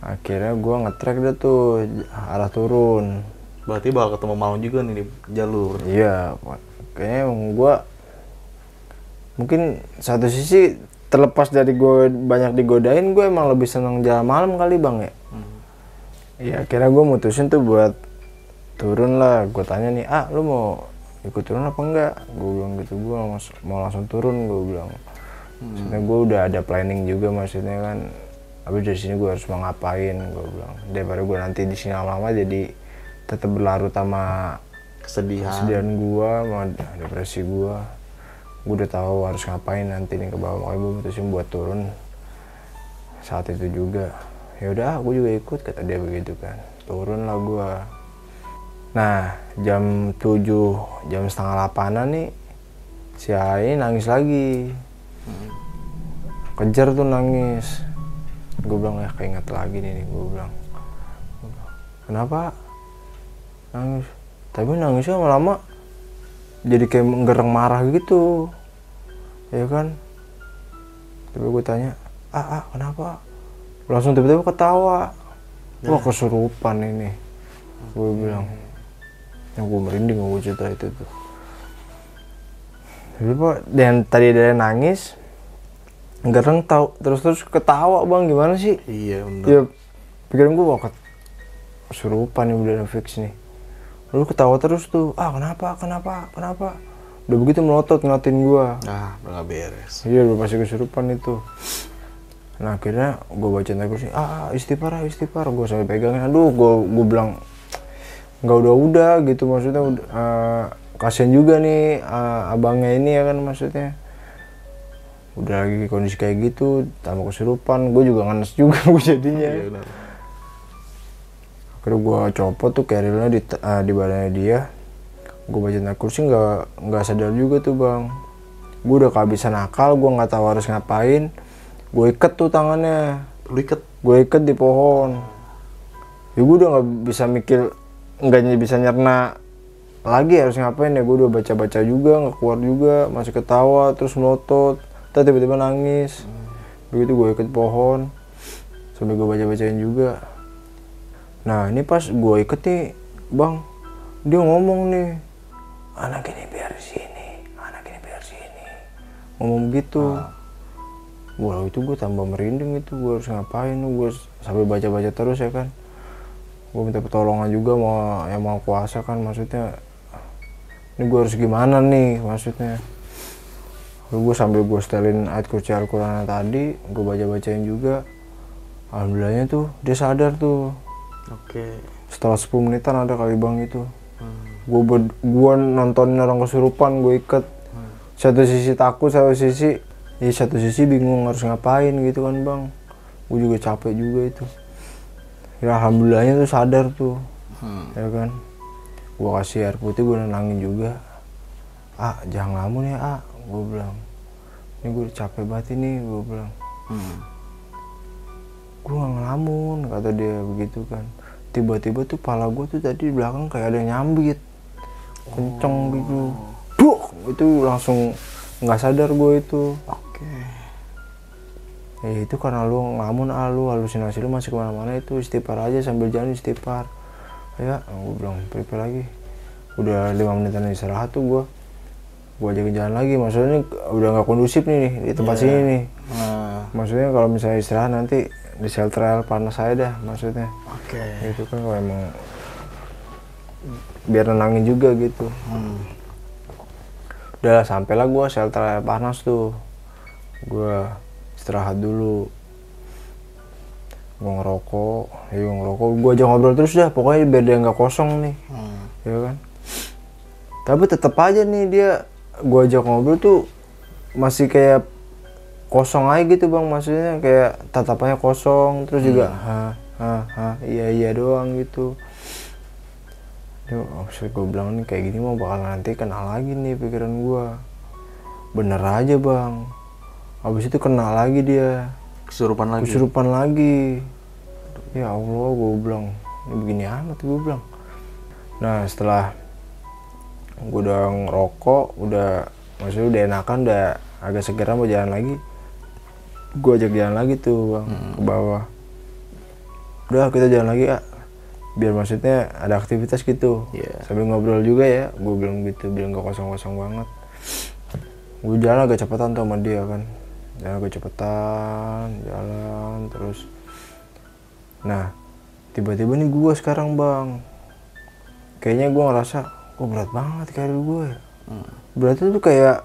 Akhirnya gue ngetrek dah tuh arah turun. Berarti bakal ketemu malam juga nih di jalur. iya kayaknya emang gue mungkin satu sisi terlepas dari gue banyak digodain gue emang lebih seneng jalan malam kali bang ya. Iya akhirnya gue mutusin tuh buat turun lah. Gue tanya nih ah lu mau ikut turun apa enggak? Gue bilang gitu gue mau, mau langsung turun gue bilang. Maksudnya gue udah ada planning juga maksudnya kan habis dari sini gue harus mau ngapain? Gue bilang. Daripada gue nanti di sini lama-lama jadi tetap berlarut sama Kesedihan. kesedihan gue sama depresi gue gue udah tahu harus ngapain nanti nih ke bawah makanya gue mutusin buat turun. Saat itu juga. Ya udah aku juga ikut kata dia begitu kan. Turun lah gue nah jam 7 jam setengah delapanan nih si Ai nangis lagi. Kejar tuh nangis. Gue bilang ya keinget lagi nih gue bilang. Gua bilang, kenapa? Nangis. Tapi nangisnya lama-lama jadi kayak menggereng marah gitu. Ya kan? Tapi gue tanya ah, ah kenapa? Langsung tiba-tiba ketawa. Wah kesurupan ini. Gue bilang yang gue merinding gue cerita itu tuh. Tapi pak dan tadi dia nangis gereng tau terus terus ketawa bang gimana sih? Iya, bener. ya pikiran gue wah kesurupan nih udah fix nih lalu ketawa terus tuh ah kenapa kenapa kenapa? Udah begitu melotot ngeliatin gua. Ah, nggak beres. iya udah pasti kesurupan itu. Nah akhirnya gue baca kursi ah ah, istighfar ah, istighfar. Gue sampai pegangin aduh gue gue bilang nggak udah udah gitu maksudnya. Udah, eh, kasian juga nih eh, abangnya ini ya kan maksudnya. Udah lagi kondisi kayak gitu tambah kesurupan. Gue juga ngenes juga gue jadinya. Iya, akhirnya gue copot tuh kerilnya di eh, di badannya dia. Gue baca naik kursi nggak nggak sadar juga tuh bang. Gue udah kehabisan akal gue nggak tahu harus ngapain. Gue iket tuh tangannya. Lu iket. gue iket di pohon. Ya gue udah nggak bisa mikir nggak ny- bisa nyerna lagi harus ngapain ya. Gue udah baca baca juga nggak keluar juga masih ketawa terus melotot terus tiba-tiba nangis. Begitu gue iket pohon sampai gue baca bacain juga nah ini pas gue iket nih bang dia ngomong nih anak ini biar sini anak ini biar sini. Ngomong gitu. Wah itu gue tambah merinding itu gue harus ngapain gue sampai baca-baca terus ya kan. Gue minta pertolongan juga mau yang mau kuasa kan maksudnya ini gue harus gimana nih? Maksudnya. Lalu gue sambil gue setelin ayat kursi Al-Quran tadi gue baca-bacain juga. Alhamdulillahnya tuh dia sadar tuh Oke. setelah 10 menitan ada kali bang itu. Gue gue nontonin orang kesurupan gue iket. Satu sisi takut satu sisi ya satu sisi bingung harus ngapain gitu kan bang. Gue juga capek juga itu. Ya alhamdulillahnya tuh sadar tuh. Hmm. ya kan? Gue kasih air putih gue nenangin juga. Ah jangan ngelamun ya ah gue bilang. Ini gue capek banget ini gue bilang. Hmm. Gue nggak ngelamun kata dia begitu kan. Tiba-tiba tuh pala gue tuh tadi di belakang kayak ada yang nyambit. Kenceng gitu. Duh, itu langsung nggak sadar gue itu. Oke. ya itu karena lu ngelamun ah lu halusinasi lu masih ke mana-mana itu istighfar aja sambil jalan istighfar. Ya gue bilang prepare lagi. Udah lima menitan istirahat tuh gue gue ajakin jalan lagi. Maksudnya udah nggak kondusif nih di tempat sini nih. Nah, maksudnya kalau misalnya istirahat nanti di shelter air panas saya dah maksudnya. Oke. itu kan kalau emang biar nenangin juga gitu. Hmm. udah sampailah gue shelter air panas tuh. Gue istirahat dulu. Gue ngerokok ya gue ngerokok. Gue aja ngobrol terus dah pokoknya biar dia nggak kosong nih. Hmm. ya kan? Tapi tetap aja nih dia gue ajak ngobrol tuh masih kayak kosong aja gitu bang maksudnya kayak tatapannya kosong terus juga ha ha ha iya iya doang gitu. Duh, maksud gue bilang nih kayak gini mau bakal nanti kenal lagi nih pikiran gue bener aja bang. Habis itu kena lagi dia. Kesurupan lagi. kesurupan lagi. Ya Allah gue bilang ini begini amat gue bilang. Nah setelah gue udah ngerokok udah maksudnya udah enakan udah agak segera mau jalan lagi gue ajak jalan lagi tuh bang ke bawah. Udah kita jalan lagi ya biar maksudnya ada aktivitas gitu. Iya. sambil ngobrol juga ya. Gue bilang gitu biar nggak kosong-kosong banget. Gue jalan agak cepetan tuh sama dia kan. Jalan agak cepetan jalan terus. Nah tiba-tiba nih gue sekarang bang. Kayaknya gue ngerasa kok berat banget karir gue ya? Beratnya tuh kayak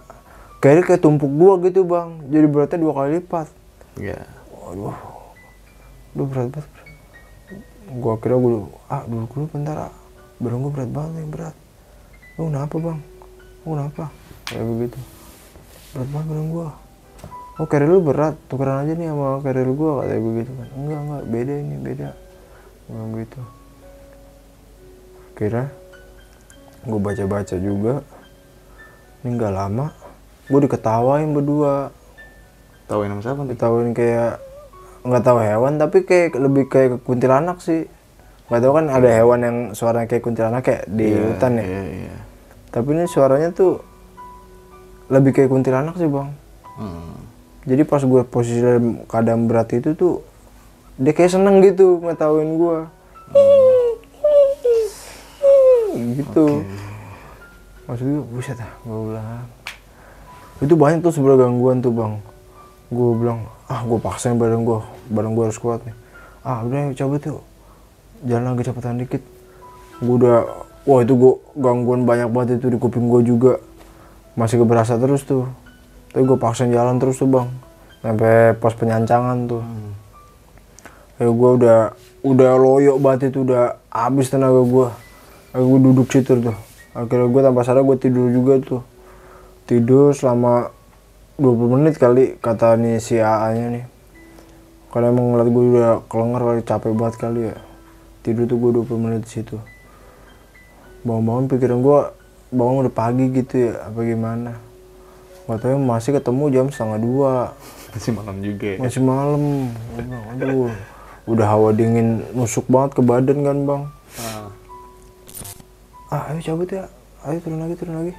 kayak kayak tumpuk gua gitu bang. Jadi beratnya dua kali lipat Iya. waduh. Duh berat banget gua kira gua ah dulu dulu bentar ah badan gua berat banget nih berat. Lu kenapa bang? Lu kenapa? Kayak begitu. Berat banget badan gua. Oh karir lu berat? Tukeran aja nih sama karir gua katanya begitu kan. Enggak enggak beda ini beda. Gua bilang gitu. Kira gue baca-baca juga. Ini nggak lama gue diketawain berdua Tahuin sama siapa nih? diketawain kayak nggak tahu hewan tapi kayak lebih kayak kuntilanak sih. Nggak tahu kan ada hewan yang suaranya kayak kuntilanak kayak di Iya, hutan ya? Iya, iya. tapi ini suaranya tuh lebih kayak kuntilanak sih bang. Hmm. jadi pas gue posisi dalam keadaan berat itu tuh dia kayak seneng gitu ngetawain gue gitu. Maksud gue buset ah gue bilang itu banyak tuh sebenarnya gangguan tuh bang gue bilang ah gue paksain badan gue badan gue harus kuat nih. Ah udah coba tuh jalan lagi cepetan dikit. Gue udah wah itu gue gangguan banyak banget itu di kuping gue juga. Masih keberasa terus tuh. Tapi gue paksain jalan terus tuh bang. Sampai pos penyancangan tuh. Ya gue udah udah loyo banget itu udah habis tenaga gue gue duduk situ tuh. Akhirnya gue tanpa sadar gue tidur juga tuh. Tidur selama 20 menit kali kata nih si AA nya nih. Karena emang ngeliat gue udah kelengar kali capek banget kali ya. Tidur tuh gue 20 menit situ. Bangun-bangun pikiran gue bangun udah pagi gitu ya apa gimana? Gak tau masih ketemu jam setengah dua. Masih malam juga ya. masih malam. Aduh udah hawa dingin nusuk banget ke badan kan bang. Ah. ah ayo cabut ya. Ayo turun lagi turun lagi.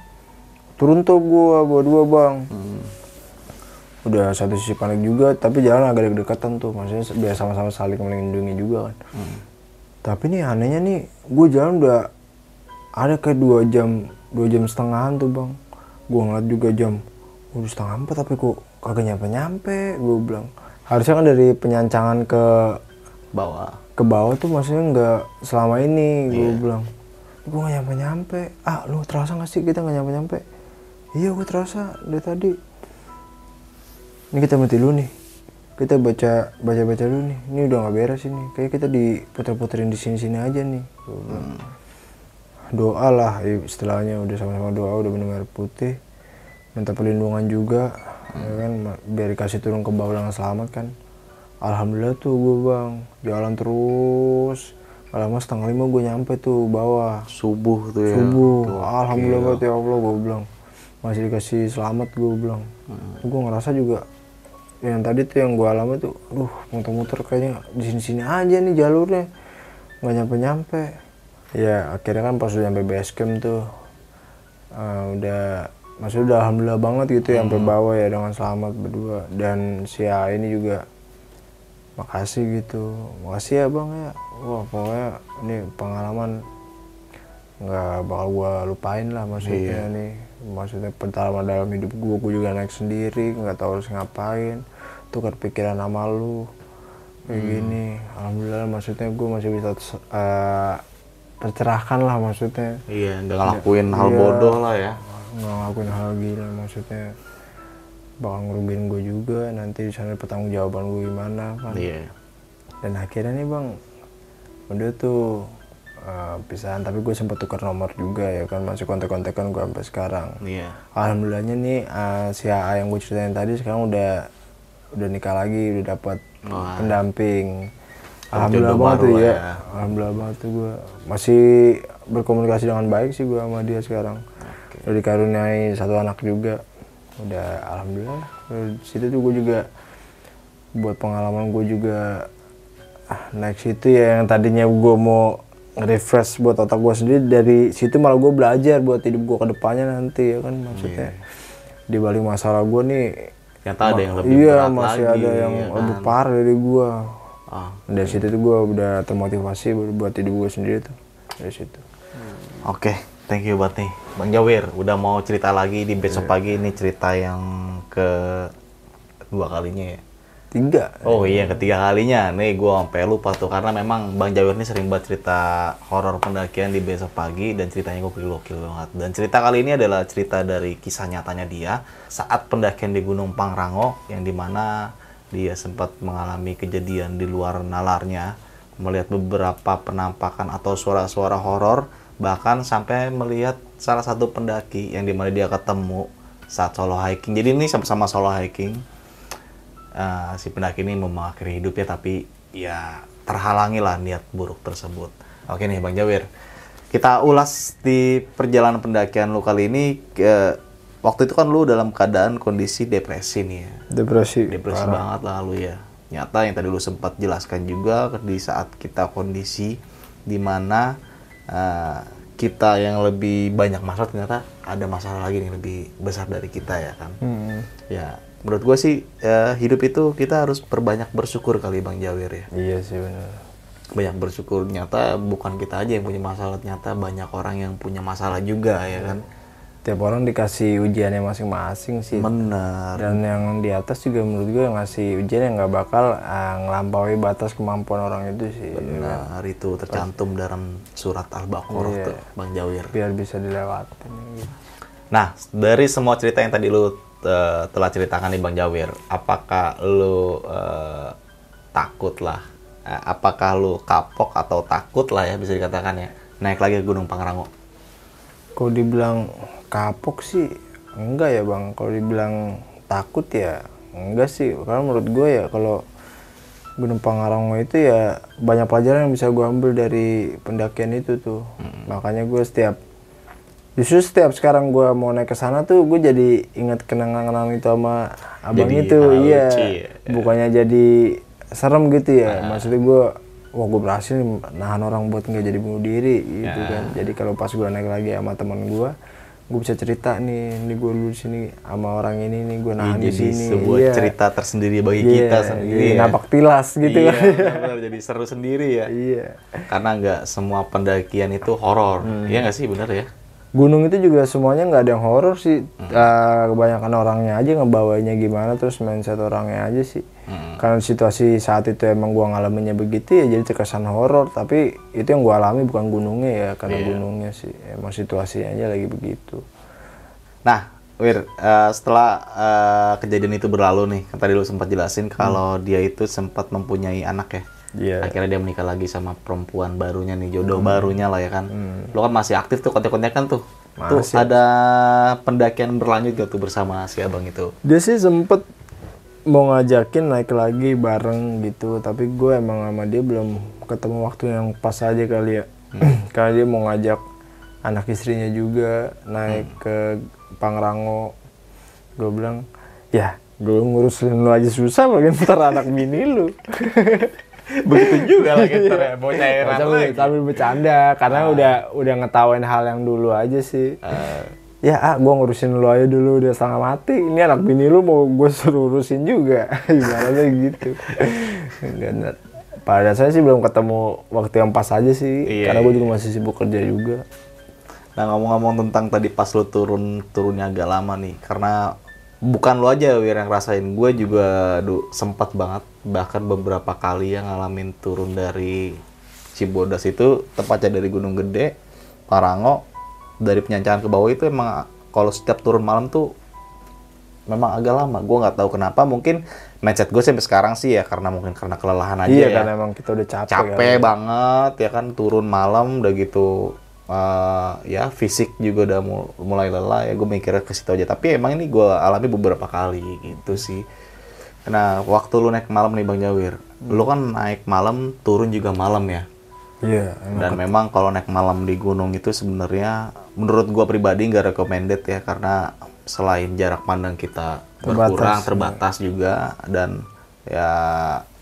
Turun tuh gua berdua bang. Hmm. Udah satu sisi panik juga tapi jalan agak dekatan tuh. Maksudnya biar sama-sama saling melindungi juga kan. Hmm. tapi nih anehnya nih gue jalan udah ada kayak dua jam dua jam setengahan tuh bang. Gue ngeliat juga jam udah setengah empat tapi kok kagak nyampe nyampe gue bilang. Harusnya kan dari penyancangan ke Bawah. ke bawah tuh maksudnya nggak selama ini gue bilang. Gue nggak nyampe nyampe ah lu terasa nggak sih kita nggak nyampe nyampe iya gue terasa dari tadi ini kita mati dulu nih. Kita baca baca baca dulu nih. Ini udah nggak beres ini. Kayak kita diputer-puterin di sini sini aja nih. Bilang. doa lah istilahnya udah sama-sama doa udah minum air putih. Minta perlindungan juga ya kan? Biar dikasih turun ke bawah dengan selamat kan? Alhamdulillah tuh gue bang. Jalan terus. Lama setengah lima gue nyampe tuh bawah. Subuh tuh ya. subuh. Tuh, alhamdulillah banget ya allah gue bilang. Masih dikasih selamat gue bilang. Gue ngerasa juga yang tadi tuh yang gue alami tuh duh muter-muter kayaknya. Di sini-sini aja nih jalurnya. Nggak nyampe-nyampe. Ya akhirnya kan pas udah nyampe base camp tuh eh, udah maksudnya udah alhamdulillah banget gitu ya sampai bawah ya dengan selamat berdua. Dan si A ini juga makasih gitu. Makasih ya bang ya. Wah pokoknya ini pengalaman nggak bakal gua lupain lah maksudnya nih maksudnya pertama dalam hidup gua gua juga naik sendiri nggak tahu harus ngapain. Tukar pikiran sama lu. Kayak gini. Alhamdulillah maksudnya gua masih bisa eh, tercerahkan lah maksudnya. Iya, nggak ngelakuin hal Iya. bodoh lah ya. nggak ngelakuin hal gila maksudnya. Bakal ngerugiin gue juga nanti di sana pertanggung jawaban gue gimana kan. Iya. dan akhirnya nih bang udah tuh eh, pisahan tapi gue sempat tukar nomor juga ya kan masih kontak-kontakan gue sampai sekarang. Iya. alhamdulillahnya nih eh, si AA yang gue ceritain tadi sekarang udah udah nikah lagi udah dapat pendamping. Alhamdulillah banget tuh ya ya. alhamdulillah banget tuh gue masih berkomunikasi dengan baik sih gue sama dia sekarang. Udah dikaruniai satu anak juga. Udah alhamdulillah. Dari situ tuh gue juga buat pengalaman gue juga ah, naik situ ya yang tadinya gue mau refresh buat otak gue sendiri dari situ malah gue belajar buat hidup gue ke depannya nanti ya kan maksudnya di balik masalah gue nih Ternyata ada yang lebih iya berat masih lagi. ada yang ya kan? lebih parah dari gue Ah, dari situ tuh gue udah termotivasi buat- buat hidup gue sendiri tuh dari situ Oke, thank you buat nih. Bang Jawir, udah mau cerita lagi di besok Iya. pagi ini cerita yang ke dua kalinya ya. Tiga Oh iya, ketiga kalinya. Nih gua sampai lupa tuh karena memang Bang Jawir ini sering banget cerita horor pendakian di besok pagi dan ceritanya gokil-gokil banget. Dan cerita kali ini adalah cerita dari kisah nyatanya dia saat pendakian di Gunung Pangrango yang di mana dia sempat mengalami kejadian di luar nalarnya melihat beberapa penampakan atau suara-suara horor bahkan sampai melihat salah satu pendaki yang di mana dia ketemu saat solo hiking. Jadi ini sama-sama solo hiking eh, si pendaki ini mengakhiri hidupnya tapi ya terhalangi lah niat buruk tersebut. Oke nih Bang Jawir, kita ulas di perjalanan pendakian lu kali ini. ke waktu itu kan lu dalam keadaan kondisi depresi nih ya, depresi depresi banget lah lu ya. Nyata yang tadi lu sempat jelaskan juga di saat kita kondisi di mana eh, kita yang lebih banyak masalah ternyata ada masalah lagi nih lebih besar dari kita ya kan. Hmm. Ya, menurut gue sih eh, hidup itu kita harus perbanyak bersyukur kali Bang Jawir ya. iya sih benar Banyak bersyukur nyata bukan kita aja yang punya masalah, ternyata banyak orang yang punya masalah juga ya kan. tiap orang dikasih ujiannya masing-masing sih Bener. dan yang di atas juga menurut gue yang ngasih ujian yang nggak bakal ah, ngelampaui batas kemampuan orang itu sih Benar itu tercantum dalam surat Al-Baqarah Iya. tuh Bang Jawir. biar bisa dilewatin gitu. Nah, dari semua cerita yang tadi lu eh, telah ceritakan nih Bang Jawir, apakah lu eh, takut lah? Eh, apakah lu kapok atau takut lah ya bisa dikatakan ya? Naik lagi ke Gunung Pangrango? kalau dibilang kapok sih enggak ya bang. Kalau dibilang takut ya enggak sih. Karena menurut gue ya kalau Gunung Pangrango itu ya banyak pelajaran yang bisa gue ambil dari pendakian itu tuh. Makanya gue setiap justru setiap sekarang gue mau naik ke sana tuh gue jadi ingat kenangan-kenangan itu sama abang Jadi itu iya lucu ya. bukannya jadi serem gitu ya maksudnya gue wah gue berhasil nahan orang buat nggak jadi bunuh diri gitu kan jadi kalau pas gue naik lagi sama teman gue gue bisa cerita nih ini gue dulu sini sama orang ini nih gue nahan di jadi sini sebuah Iya. cerita tersendiri bagi Iya, kita sendiri jadi ya. napak tilas gitu iya, kan benar, jadi seru sendiri ya. iya Karena nggak semua pendakian itu horor, Hmm. iya nggak sih benar ya? Gunung itu juga semuanya nggak ada yang horor sih. Eh, kebanyakan orangnya aja ngebawanya gimana terus mindset orangnya aja sih. Karena situasi saat itu emang gua ngalaminnya begitu ya jadi terkesan horor. Tapi itu yang gua alami bukan gunungnya ya karena gunungnya sih. Emang situasinya aja lagi begitu. Nah, Wir, eh, setelah eh, kejadian itu berlalu nih, kan tadi lu sempat jelasin kalau dia itu sempat mempunyai anak ya. Iya. Akhirnya dia menikah lagi sama perempuan barunya nih, jodoh barunya lah ya kan. Lu kan masih aktif tuh kontek-kontekan tuh. Tuh ada pendakian berlanjut gak tuh bersama si abang itu? dia sih sempet mau ngajakin naik lagi bareng gitu tapi gue emang sama dia belum ketemu waktu yang pas aja kali ya karena dia mau ngajak anak istrinya juga naik ke Pangrango gue bilang ya gue ngurusin lu aja susah bagaimana ntar anak bini lu Begitu juga lah kita ya, mau cairan sambil, lagi. sambil bercanda karena udah udah ngetawain hal yang dulu aja sih. Ya ah gue ngurusin lu aja dulu udah setengah mati. Ini anak bini lu mau gue suruh urusin juga. Gimana sih gitu Dan pada saya sih belum ketemu waktu yang pas aja sih Iya, karena gue juga masih sibuk kerja juga. Nah ngomong-ngomong tentang tadi pas lu turun turunnya agak lama nih, karena bukan lu aja Wir yang rasain, gue juga du, sempat banget bahkan beberapa kali yang ngalamin turun dari Cibodas itu tepatnya dari Gunung Gede, Parango, dari penyancaran ke bawah itu emang kalau setiap turun malam tuh memang agak lama. Gue nggak tahu kenapa, mungkin mindset gue sampai sekarang sih ya karena mungkin karena kelelahan aja iya ya kan emang kita udah capek, capek kan. banget ya kan turun malam udah gitu eh, ya fisik juga udah mul- mulai lelah ya gue mikirnya ke situ aja. Tapi emang ini gue alami beberapa kali gitu sih. Nah waktu lu naik malam nih bang Jawir lu kan naik malam turun juga malam ya? Iya emang. dan memang kalau naik malam di gunung itu sebenarnya menurut gua pribadi nggak recommended ya karena selain jarak pandang kita berkurang terbatas juga dan ya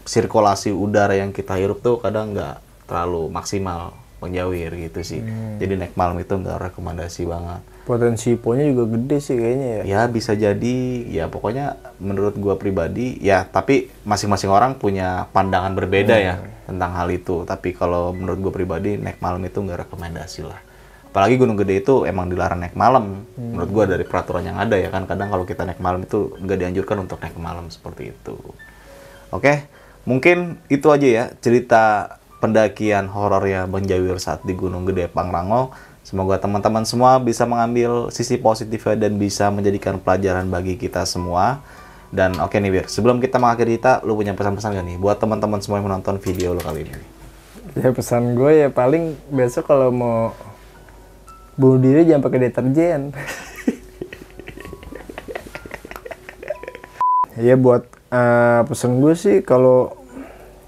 sirkulasi udara yang kita hirup tuh kadang nggak terlalu maksimal menjawir gitu sih. Jadi naik malam itu nggak rekomendasi banget. Potensi ponya juga gede sih kayaknya ya. Ya bisa jadi. Ya pokoknya menurut gua pribadi ya tapi masing-masing orang punya pandangan berbeda ya tentang hal itu. Tapi kalau menurut gua pribadi naik malam itu nggak rekomendasi lah. Apalagi Gunung Gede itu emang dilarang naik malam menurut gua dari peraturan yang ada ya kan kadang kalau kita naik malam itu nggak dianjurkan untuk naik malam seperti itu. Oke mungkin itu aja ya cerita pendakian horor ya Bang Jawir saat di Gunung Gede Pangrango Semoga teman-teman semua bisa mengambil sisi positifnya dan bisa menjadikan pelajaran bagi kita semua. Dan oke nih Bir, sebelum kita mengakhiri kita, lu punya pesan-pesan gak nih buat teman-teman semua yang menonton video lu kali ini? ya pesan gue ya paling besok kalau mau bunuh diri jangan pakai deterjen ya buat eh, pesan gue sih kalau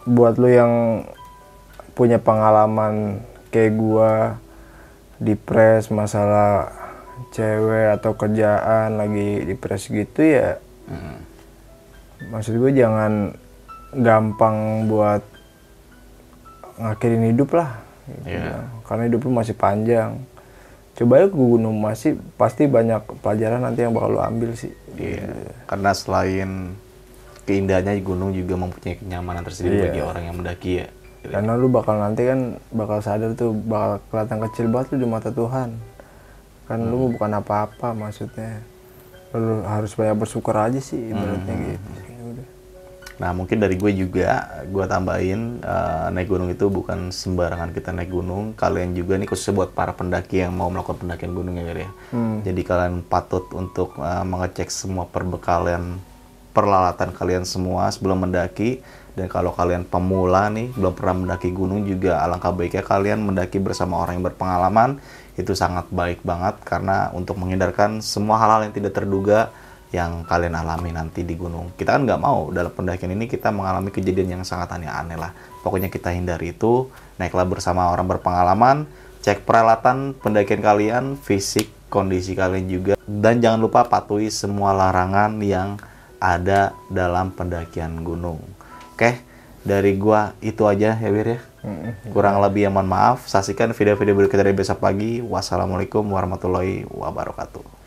buat lo yang punya pengalaman kayak gue depres masalah cewek atau kerjaan lagi depres gitu ya maksud gue jangan gampang buat ngakhirin hidup lah gitu Iya. lah. karena hidup lu masih panjang coba ke gunung masih pasti banyak pelajaran nanti yang bakal lu ambil sih Iya. Karena selain keindahannya gunung juga mempunyai kenyamanan tersendiri Iya. bagi orang yang mendaki ya. Karena lu bakal nanti kan bakal sadar tuh bakal kelihatan kecil banget lu di mata Tuhan kan lu Hmm. bukan apa-apa maksudnya lu harus banyak bersyukur aja sih ibaratnya Hmm. gitu Ya udah. Nah mungkin dari gue juga, gue tambahin eh, naik gunung itu bukan sembarangan kita naik gunung. Kalian juga nih khususnya buat para pendaki yang mau melakukan pendakian gunung ya, ya. Jadi kalian patut untuk eh, mengecek semua perbekalan peralatan kalian semua sebelum mendaki. Dan kalau kalian pemula nih belum pernah mendaki gunung juga alangkah baiknya kalian mendaki bersama orang yang berpengalaman itu sangat baik banget karena untuk menghindarkan semua hal-hal yang tidak terduga yang kalian alami nanti di gunung. Kita kan nggak mau dalam pendakian ini kita mengalami kejadian yang sangat aneh-aneh lah. Pokoknya kita hindari itu, naiklah bersama orang berpengalaman, cek peralatan pendakian kalian, fisik, kondisi kalian juga, dan jangan lupa patuhi semua larangan yang ada dalam pendakian gunung. Oke, dari gua itu aja ya Wir ya. Kurang lebih ya mohon maaf. Saksikan video-video berikutnya dari besok pagi. Wassalamualaikum warahmatullahi wabarakatuh.